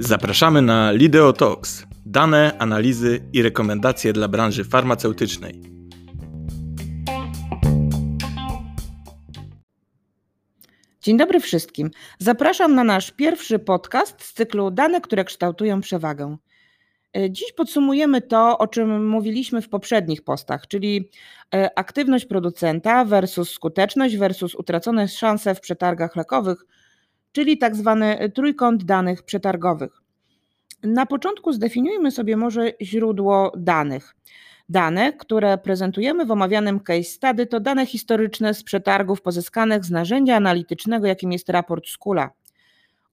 Zapraszamy na Lideo Talks. Dane, analizy i rekomendacje dla branży farmaceutycznej. Dzień dobry wszystkim. Zapraszam na nasz pierwszy podcast z cyklu Dane, które kształtują przewagę. E, Dziś podsumujemy to, o czym mówiliśmy w poprzednich postach, czyli e, aktywność producenta versus skuteczność versus utracone szanse w przetargach lekowych, czyli tak zwany trójkąt danych przetargowych. Na początku zdefiniujmy sobie może źródło danych. Dane, które prezentujemy w omawianym case study, to dane historyczne z przetargów pozyskanych z narzędzia analitycznego, jakim jest raport Skula.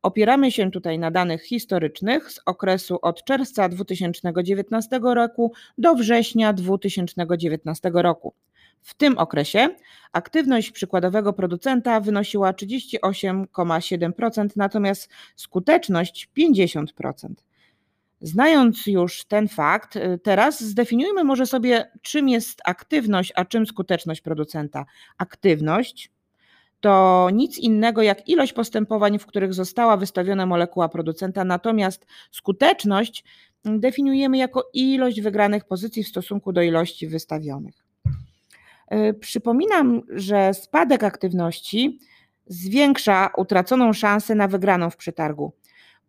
Opieramy się tutaj na danych historycznych z okresu od czerwca 2019 roku do września 2019 roku. W tym okresie aktywność przykładowego producenta wynosiła 38,7%, natomiast skuteczność 50%. Znając już ten fakt, y, teraz zdefiniujmy może sobie, czym jest aktywność, a czym skuteczność producenta. Aktywność to nic innego jak ilość postępowań, w których została wystawiona molekuła producenta, natomiast skuteczność definiujemy jako ilość wygranych pozycji w stosunku do ilości wystawionych. Y, Przypominam, że spadek aktywności zwiększa utraconą szansę na wygraną w przetargu.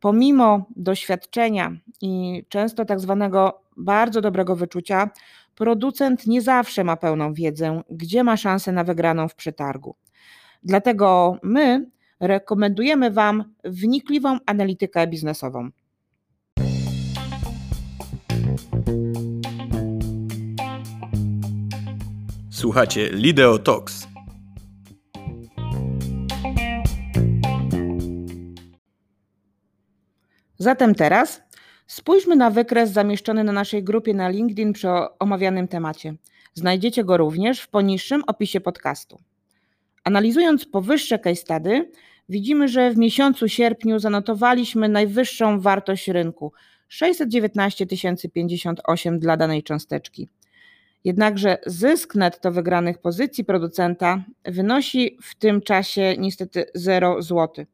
Pomimo doświadczenia i często tak zwanego bardzo dobrego wyczucia, producent nie zawsze ma pełną wiedzę, gdzie ma szansę na wygraną w przetargu. Dlatego my rekomendujemy Wam wnikliwą analitykę biznesową. Słuchacie Lideo Talks. Zatem teraz spójrzmy na wykres zamieszczony na naszej grupie na LinkedIn przy omawianym temacie. Znajdziecie go również w poniższym opisie podcastu. Analizując powyższe case study, widzimy, że w miesiącu sierpniu zanotowaliśmy najwyższą wartość rynku 619 058 dla danej cząsteczki. Jednakże zysk netto wygranych pozycji producenta wynosi w tym czasie niestety 0 zł.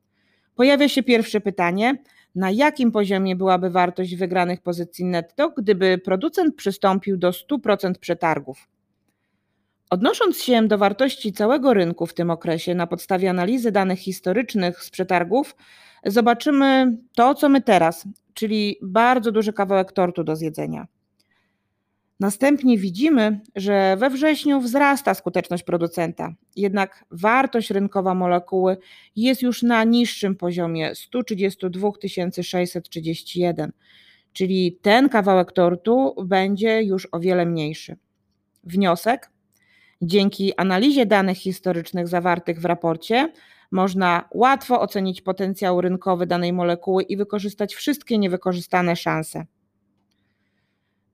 Pojawia się pierwsze pytanie, na jakim poziomie byłaby wartość wygranych pozycji netto, gdyby producent przystąpił do 100% przetargów. Odnosząc się do wartości całego rynku w tym okresie na podstawie analizy danych historycznych z przetargów, zobaczymy to, co my teraz, czyli bardzo duży kawałek tortu do zjedzenia. Następnie widzimy, że we wrześniu wzrasta skuteczność producenta, jednak wartość rynkowa molekuły jest już na niższym poziomie 132 631, czyli ten kawałek tortu będzie już o wiele mniejszy. Wniosek? Dzięki analizie danych historycznych zawartych w raporcie można łatwo ocenić potencjał rynkowy danej molekuły i wykorzystać wszystkie niewykorzystane szanse.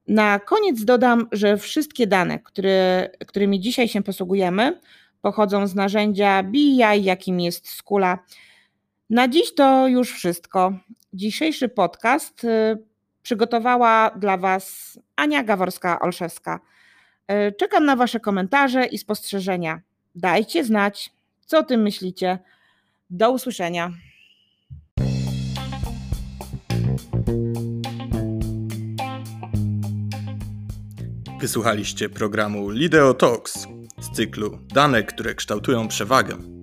Na koniec dodam, że wszystkie dane, które, którymi dzisiaj się posługujemy, pochodzą z narzędzia BI, jakim jest Skula. Na dziś to już wszystko. Dzisiejszy podcast y, przygotowała dla Was Ania Gaworska-Olszewska. Y, Czekam na Wasze komentarze i spostrzeżenia. Dajcie znać, co o tym myślicie. Do usłyszenia. Wysłuchaliście programu Lideo Talks z cyklu Dane, które kształtują przewagę.